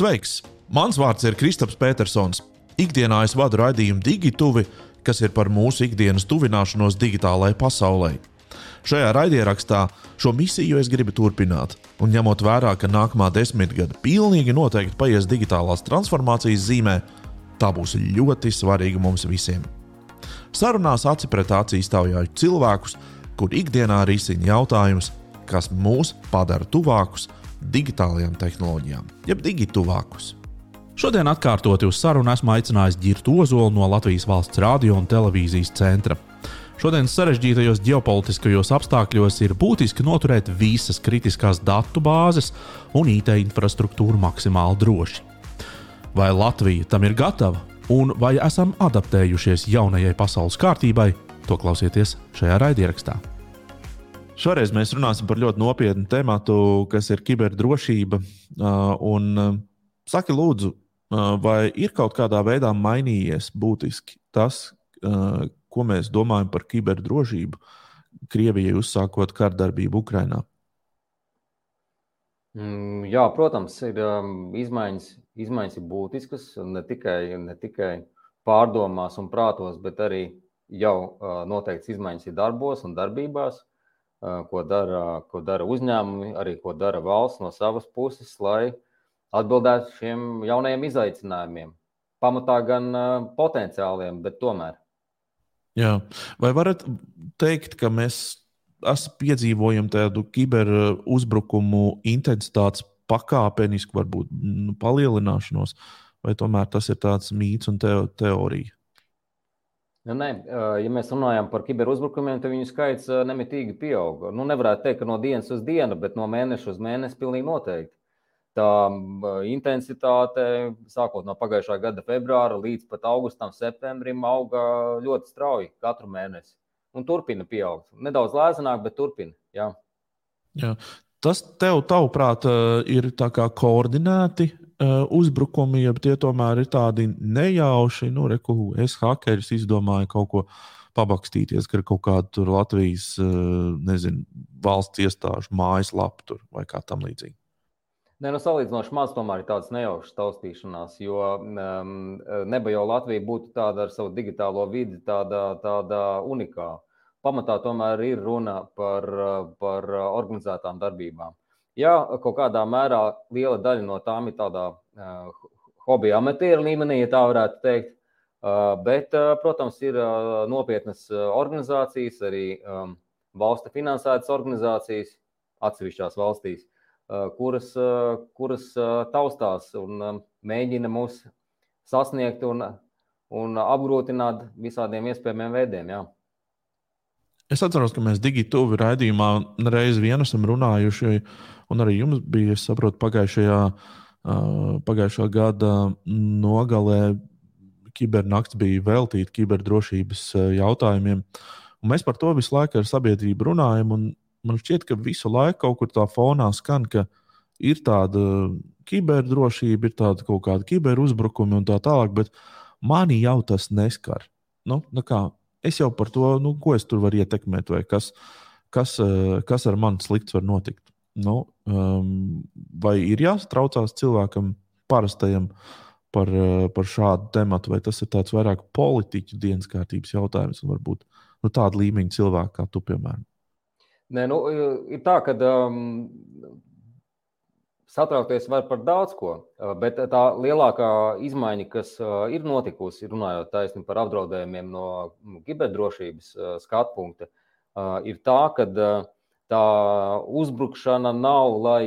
Sveiks! Mans vārds ir Kristaps Petersons. Ikdienā es vadu raidījumu Digituvi, kas ir par mūsu ikdienas tuvināšanos digitālajai pasaulē. Šajā raidierakstā šo misiju es gribu turpināt, un ņemot vērā, ka nākamā desmitgade pilnīgi noteikti paies digitālās transformācijas zīmē, tā būs ļoti svarīga mums visiem. Sarunās aci pret acī stāvjāju cilvēkus, kur ikdienā risina jautājumus, kas mūs padara tuvākus digitālajām tehnoloģijām, jeb digituvākus. Šodien atkārtoti uz sarunu esmu aicinājis Girtu Ozolu no Latvijas valsts radio un televīzijas centra. Šodienas sarežģītajos ģeopolitiskajos apstākļos ir būtiski noturēt visas kritiskās datu bāzes un IT infrastruktūru maksimāli droši. Vai Latvija tam ir gatava un vai esam adaptējušies jaunajai pasaules kārtībai, to klausieties šajā raidierakstā. Šoreiz mēs runāsim par ļoti nopietnu tematu, kas ir kiberdrošība. Un, saki, lūdzu, vai ir kaut kādā veidā mainījies būtiski tas, ko mēs domājam par kiberdrošību Krievijai uzsākot kardarbību Ukrajinā? Mm, jā, protams, ir um, izmaiņas, izmaiņas ir būtiskas ne tikai, ne tikai pārdomās un prātos, bet arī jau uh, noteikts izmaiņas ir darbos un darbībās, uh, ko, dara, ko dara uzņēmumi, arī ko dara valsts no savas puses, lai atbildētu šiem jaunajiem izaicinājumiem. Pamatā gan potenciāliem, bet tomēr. Jā. Vai varat teikt, ka mēs piedzīvojam tādu kiberuzbrukumu intensitātes pakāpenisku, varbūt nu, palielināšanos, vai tomēr tas ir tāds mīts un teo, teorija? Ja, nē, ja mēs runājam par kiberuzbrukumiem, tad viņu skaits nemitīgi pieaug. Nu, nevarētu teikt, ka no dienas uz dienu, bet no mēneša uz mēnesi pilnīgi noteikti. Tā intensitāte, sākot no pagājušā gada februāra līdz pat augustam, septembrim, auga ļoti strauji katru mēnesi. Un turpina pieaugt. Nedaudz lēnāk, bet turpina. Jā. Jā. Tas tev, tavuprāt, ir koordinēti uzbrukumi, ja tie tomēr ir tādi nejauši. Nu, reku, es hakeris izdomāju kaut ko pabakstīties, ka ir kaut kāda Latvijas nezinu, valsts iestāžu mājaslapa vai kā tam līdzīga. Nē, nu, salīdzinoši maz tomēr ir tādas nejaušas taustīšanās, jo um, neba jau Latvija būtu tāda ar savu digitālo vidi, tāda, tāda unikāla. Pamatā tomēr ir runa par, par organizētām darbībām. Jā, kaut kādā mērā liela daļa no tām ir tādā uh, hobija amatieru līmenī, ja tā varētu teikt. Uh, bet, uh, protams, ir uh, nopietnas organizācijas, arī um, valsts finansētas organizācijas atsevišķās valstīs kuras, kuras taustās un mēģina mūs sasniegt un, un apgrūtināt visādiem iespējamiem veidiem. Jā. Es atceros, ka mēs digitāli raidījumā reizi vien esam runājuši, un arī jums bija, es saprotu, pagājušajā, pagājušā gada nogalē kibernakts bija veltīta kiberdrošības jautājumiem. Un mēs par to visu laiku ar sabiedrību runājam, un man šķiet, ka visu laiku kaut kur tā fonā skan, ka ir tāda kiberdrošība, ir tāda kaut kāda kiberuzbrukuma un tā tālāk, bet mani jau tas neskar. Nu, nu kā, es jau par to, nu, ko es tur varu ietekmēt, vai kas, kas, eh, kas ar mani slikts var notikt. Nu, um, vai ir jāstraucās cilvēkam, parastajam, par, eh, par šādu tematu, vai tas ir tāds vairāk politiķu dienas kārtības jautājums, un varbūt nu, tāda līmeņa cilvēku kā tu, piemēram? Nē, nu, ir tā, ka um, satraukties var par daudz ko, bet tā lielākā izmaiņa, kas ir notikusi, runājot taisni par apdraudējumiem no kiberdrošības skatu punkta, ir tā, ka tā uzbrukšana nav, lai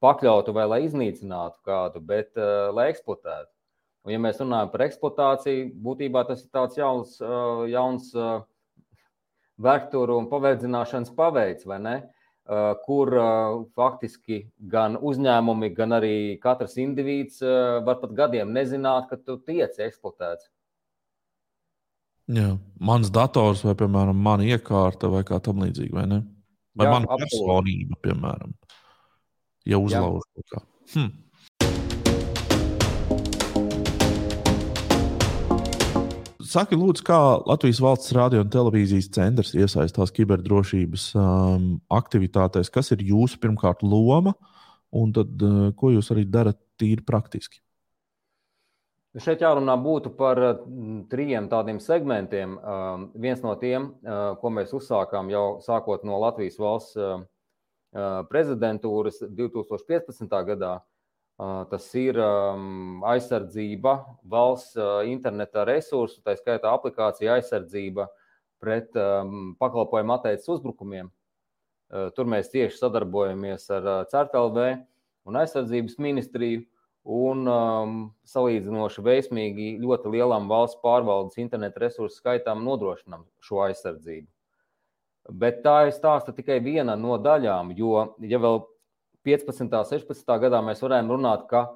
pakļautu vai lai iznīcinātu kādu, bet lai eksploatētu. Un, ja mēs runājam par eksploatāciju, būtībā tas ir tāds jauns, jauns vektoru un paverdzināšanas paveids, vai ne? Uh, kur uh, faktiski gan uzņēmumi, gan arī katrs indivīds uh, var pat gadiem nezināt, ka tu tiec eksploatēts. Jā, mans dators vai, piemēram, mana iekārta vai kā tam līdzīga, vai ne? Vai Jā, mana personība, piemēram, ja uzlauž kaut kā. Hm. Saki, lūdzu, kā Latvijas valsts radio un televīzijas centrs iesaistās kiberdrošības um, aktivitātēs? Kas ir jūsu pirmkārt loma, un tad, uh, ko jūs arī darat tīri praktiski? Šeit jārunā būtu par trijiem tādiem segmentiem. Uh, viens no tiem, uh, ko mēs uzsākām jau sākot no Latvijas valsts uh, prezidentūras 2015. gadā, tas ir um, aizsardzība valsts interneta resursu, tā skaitā aplikācija aizsardzība pret um, pakalpojumu atteicis uzbrukumiem. Tur mēs tieši sadarbojamies ar CERTLV un aizsardzības ministriju un um, salīdzinoši veiksmīgi ļoti lielam valsts pārvaldes internetu resursu skaitam nodrošinām šo aizsardzību. Bet tā ir stāsta tikai viena no daļām, jo, ja vēl 15. un 16. gadā mēs varējām runāt, ka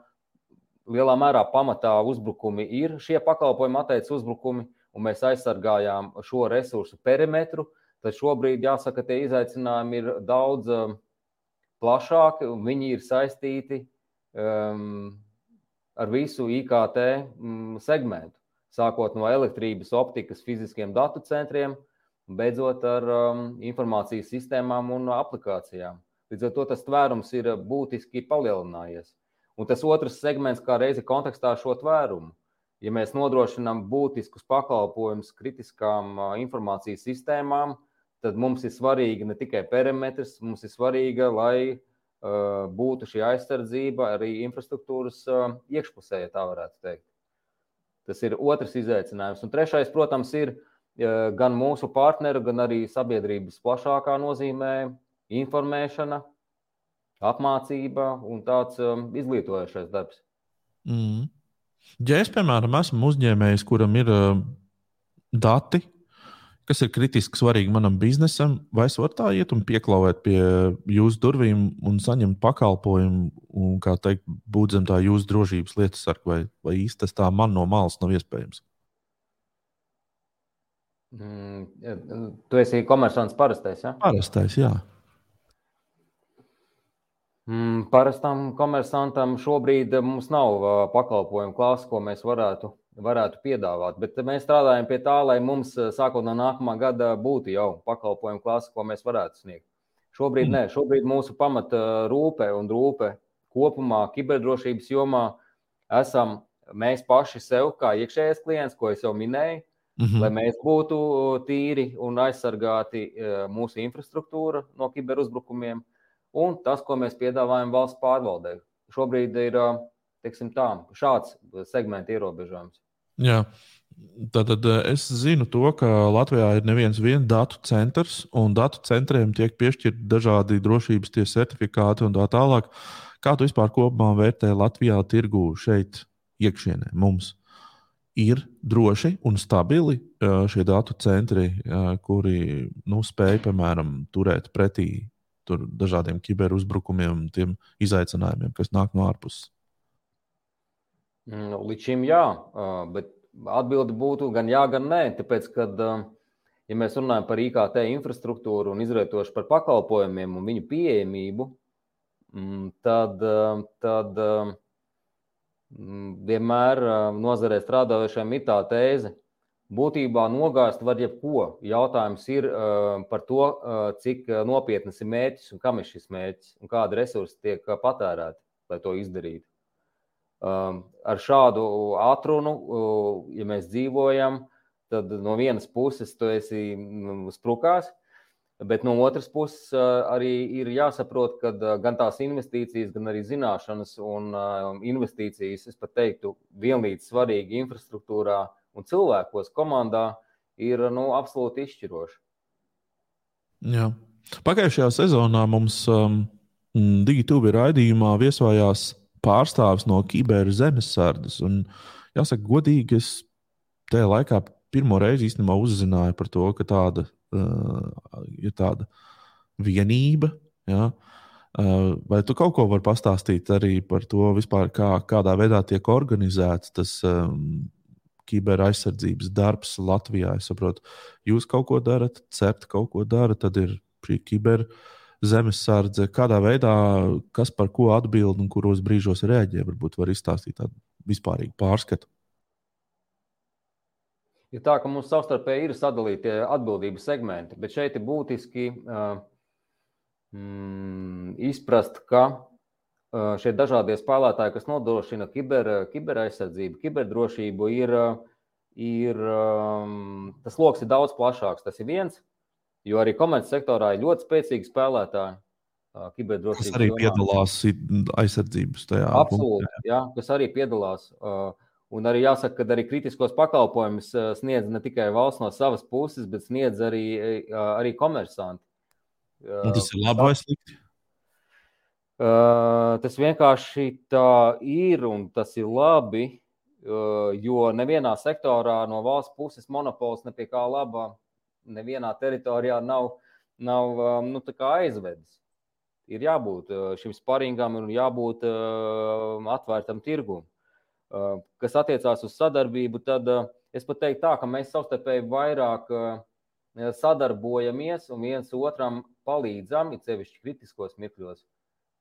lielā mērā pamatā uzbrukumi ir šie pakalpojumi, atteicis uzbrukumi, un mēs aizsargājām šo resursu perimetru, tad šobrīd jāsaka, tie izaicinājumi ir daudz um, plašāki un viņi ir saistīti um, ar visu IKT um, segmentu. Sākot no elektrības, optikas, fiziskiem datu centriem, beidzot ar um, informācijas sistēmām un aplikācijām. Līdz ar to tas tvērums ir būtiski palielinājies. Un tas otrs segments, kā reizi kontekstā ar šo tvērumu. Ja mēs nodrošinām būtiskus pakalpojumus kritiskām uh, informācijas sistēmām, tad mums ir svarīgi ne tikai perimetrs, mums ir svarīga, lai uh, būtu šī aizsardzība arī infrastruktūras uh, iekšpusē, ja tā varētu teikt. Tas ir otrs izaicinājums. Un trešais, protams, ir gan mūsu partneru, gan arī sabiedrības plašākā nozīmē informēšana, apmācība un tāds um, izglītojošais darbs. Mm. Ja es, piemēram, esmu uzņēmējs, kuram ir uh, dati, kas ir kritiski svarīgi manam biznesam, vai es varu tā iet un pieklauvēt pie jūsu durvīm un saņemt pakalpojumu, un, kā teikt, būt zem tā jūsu drošības lietas sarga, vai, vai īsti tas tā man no malas nav iespējams? Mm, tu esi komersants parastais, ja? Parastais, jā. Mm, parastam komersantam šobrīd eh, mums nav uh, pakalpojumu klāsts, ko mēs varētu, varētu piedāvāt. Bet mēs strādājam pie tā, lai mums eh, sākot no nākamā gada būtu jau pakalpojumu klāsts, ko mēs varētu sniegt. Šobrīd mm. nē, šobrīd mūsu pamata rūpe un rūpe kopumā kiberdrošības jomā esam mēs paši sev, kā iekšējais klients, ko es jau minēju, mm -hmm. lai mēs būtu tīri un aizsargāti mūsu infrastruktūra no kiberuzbrukumiem un tas, ko mēs piedāvājam valsts pārvaldē. Šobrīd ir tā, šāds segmenta ierobežojums. Jā. Tātad es zinu to, ka Latvijā ir neviens datu centrs, un datu centriem tiek piešķirti dažādi drošības tie certifikāti un tā tālāk. Kā tu vispār kopumā vērtē Latvijā tirgu šeit iekšienē mums? Ir droši un stabili šie datu centri, kuri nu, spēj, piemēram, turēt pretī dažādiem kiberuzbrukumiem, tiem izaicinājumiem, kas nāk no ārpuses? Nu, līdz šim jā, bet atbilde būtu gan jā, gan nē. Tāpēc, kad, ja mēs runājam par IKT infrastruktūru un izvietošu par pakalpojumiem un viņu pieejamību, mm, tad, tad mm, vienmēr nozarē strādājošiem ir tā tēze, būtībā nogāzt var jebko. Jautājums ir uh, par to, uh, cik nopietnas ir mērķis un kam ir šis mērķis un kādi resursi tiek patērēti, lai to izdarītu. Um, ar šādu atrunu, uh, ja mēs dzīvojam, tad no vienas puses tu esi mm, sprukās, bet no otras puses uh, arī ir jāsaprot, ka uh, gan tās investīcijas, gan arī zināšanas un investīcijas, es pat teiktu, vienlīdz svarīgi infrastruktūrā uh, un cilvēkos komandā ir nu, absolūti izšķiroši. Jā. Pagājušajā sezonā mums um, Digitūvi raidījumā viesojās pārstāvis no kiberzemesardzes. Jāsaka, godīgi, es tajā laikā pirmo reizi īstenībā uzzināju par to, ka tāda uh, ir tāda vienība. Ja? Uh, vai tu kaut ko vari pastāstīt arī par to, vispār, kā, kādā veidā tiek organizēts tas um, kiberaizsardzības darbs Latvijā. Es saprotu, jūs kaut ko darat, CEPT kaut ko dara, tad ir šī kiber zemesardze. Kādā veidā, kas par ko atbild un kuros brīžos reaģē, varbūt var izstāstīt tādu vispārīgu pārskatu. Ir tā, ka mums savstarpēji ir sadalīti atbildības segmenti, bet šeit ir būtiski uh, mm, izprast, ka šie dažādie spēlētāji, kas nodrošina kiber, kiberaizsardzību, kiberdrošību, ir, ir tas lokus ir daudz plašāks. Tas ir viens, jo arī komercsektorā ir ļoti spēcīgi spēlētāji. Kas arī jomā. piedalās aizsardzības tajā. Absolūti, punktā, jā, kas arī piedalās. Un arī jāsaka, ka arī kritiskos pakalpojumus sniedz ne tikai valsts no savas puses, bet sniedz arī, arī komersanti. Un tas ir labi vai slikti? Uh, tas vienkārši tā ir un tas ir labi, uh, jo nevienā sektorā no valsts puses monopols ne pie kā laba, nevienā teritorijā nav, nav um, nu, aizvedis. Ir jābūt šim sparingam un jābūt atvērtam tirgumam. Kas attiecās uz sadarbību, tad es pat teiktu tā, ka mēs savstarpēji vairāk sadarbojamies un viens otram palīdzam, it sevišķi kritiskos mirkļos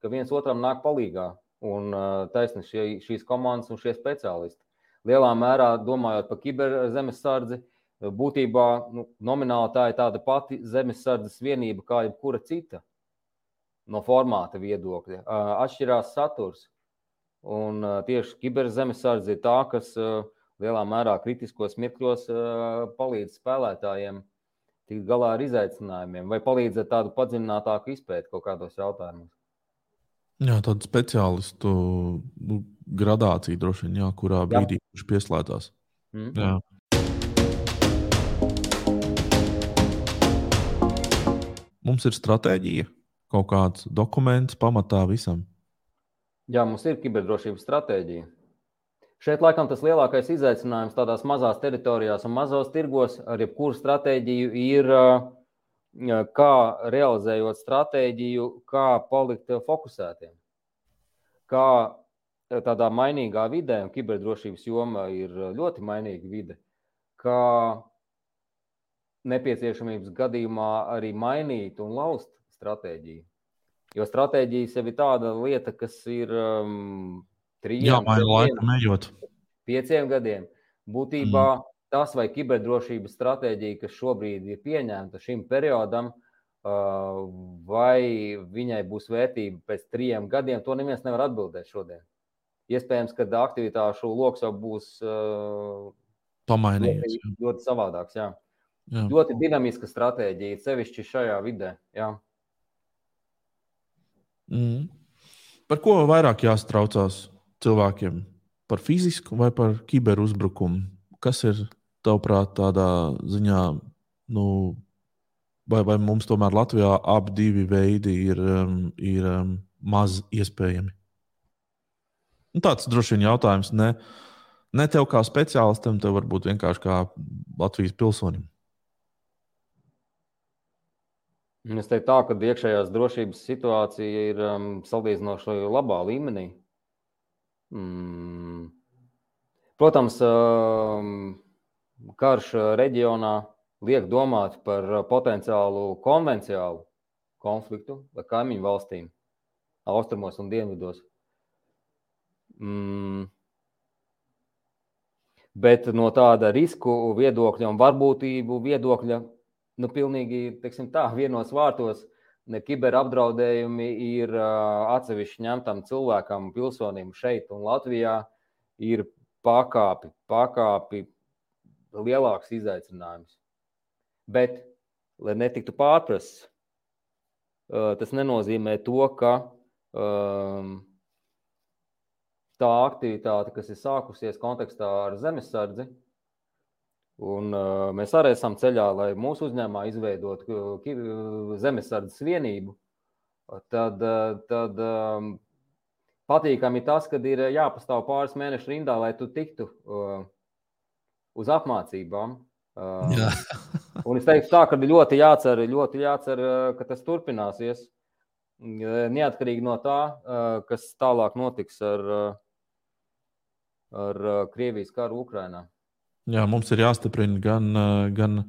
ka viens otram nāk palīdzīgā. Un taisnība šie, šīs komandas un šie speciālisti. Lielā mērā domājot par kiberzemesardzi, būtībā nu, nomināli tā ir tāda pati zemesardzes vienība kā jebkura cita no formāta viedokļa. Atšķirās saturs. Un tieši kiberzemesardze ir tā, kas lielā mērā kritiskos mirkļos palīdz spēlētājiem tikt galā ar izaicinājumiem vai palīdz ar tādu padziļinātāku izpēti kaut kādos jautājumos. Jā, tāda speciālistu nu, gradācija droši vien, jā, kurā brīdī jā. viņš pieslēdzās. Mm. Jā. Mums ir stratēģija, kaut kāds dokuments pamatā visam. Jā, mums ir kiberdrošības stratēģija. Šeit laikam tas lielākais izaicinājums tādās mazās teritorijās un mazos tirgos ar jebkuru stratēģiju ir uh, kā realizējot stratēģiju, kā palikt fokusētiem. Kā tādā mainīgā vidē, un kiberdrošības joma ir ļoti mainīga vide, kā nepieciešamības gadījumā arī mainīt un laust stratēģiju. Jo stratēģija sev ir tāda lieta, kas ir um, laika ejot. Pieciem gadiem. Būtībā mm tas, vai kiberdrošības stratēģija, kas šobrīd ir pieņemta šim periodam, vai viņai būs vērtība pēc trim gadiem, to neviens nevar atbildēt šodien. Iespējams, ka aktivitāšu lokus jau būs pamainījies. Ļoti, ļoti savādāks. Jā. Jā. Ļoti dinamiska stratēģija, sevišķi šajā vidē. Jā. Mm. Par ko vairāk jāstraucās cilvēkiem? Par fizisku vai par kiberuzbrukumu? Kas ir tavuprāt, tādā ziņā, nu, vai, vai mums tomēr Latvijā abi divi veidi ir, um, ir um, maz iespējami? Nu, tāds droši vien jautājums ne, ne tev kā speciālistam, tev varbūt vienkārši kā Latvijas pilsonim. Es teiktu, tā, ka iekšējās drošības situācija ir um, salīdzinoši labā līmenī. Mm. Protams, um, karš eh, reģionā liek domāt par eh, potenciālu konvenciālu konfliktu ar kaimiņu valstīm, austrumos un dienvidos. Mm. Bet no tāda risku viedokļa un varbūtību viedokļa, nu, pilnīgi teiksim, tā, vienos vārtos, kiberapdraudējumi ir uh, atsevišķi ņemtam cilvēkam, pilsonim šeit un Latvijā, ir pakāpi, pakāpi lielāks izaicinājums. Bet, lai netiktu pārprasts, tas nenozīmē to, ka um, tā aktivitāte, kas ir sākusies kontekstā ar zemesardzi, un uh, mēs arī esam ceļā, lai mūsu uzņēmumā izveidotu zemesardzes vienību, tad, tad um, patīkami tas, ka ir jāpastāv pāris mēnešu rindā, lai tu tiktu uh, uz apmācībām. Jā. un es teiktu, tā, ka ļoti jācer, ļoti jācer, ka tas turpināsies. Neatkarīgi no tā, kas tālāk notiks ar, ar Krievijas karu Ukrajinā. Jā, mums ir jāstiprina gan, gan,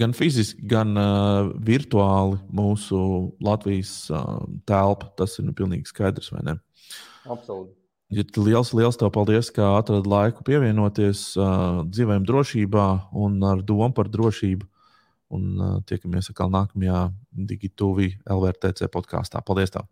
gan fiziski, gan uh, virtuāli mūsu Latvijas uh, telpa. Tas ir nu, pilnīgi skaidrs, vai ne? Absolūti. Ja liels, liels tev paldies, ka atradi laiku pievienoties uh, dzīvēm drošībā un ar domu par drošību. Un uh, tiekamies atkal nākamajā Digitūvi LVRTC podkāstā. Paldies! Tev.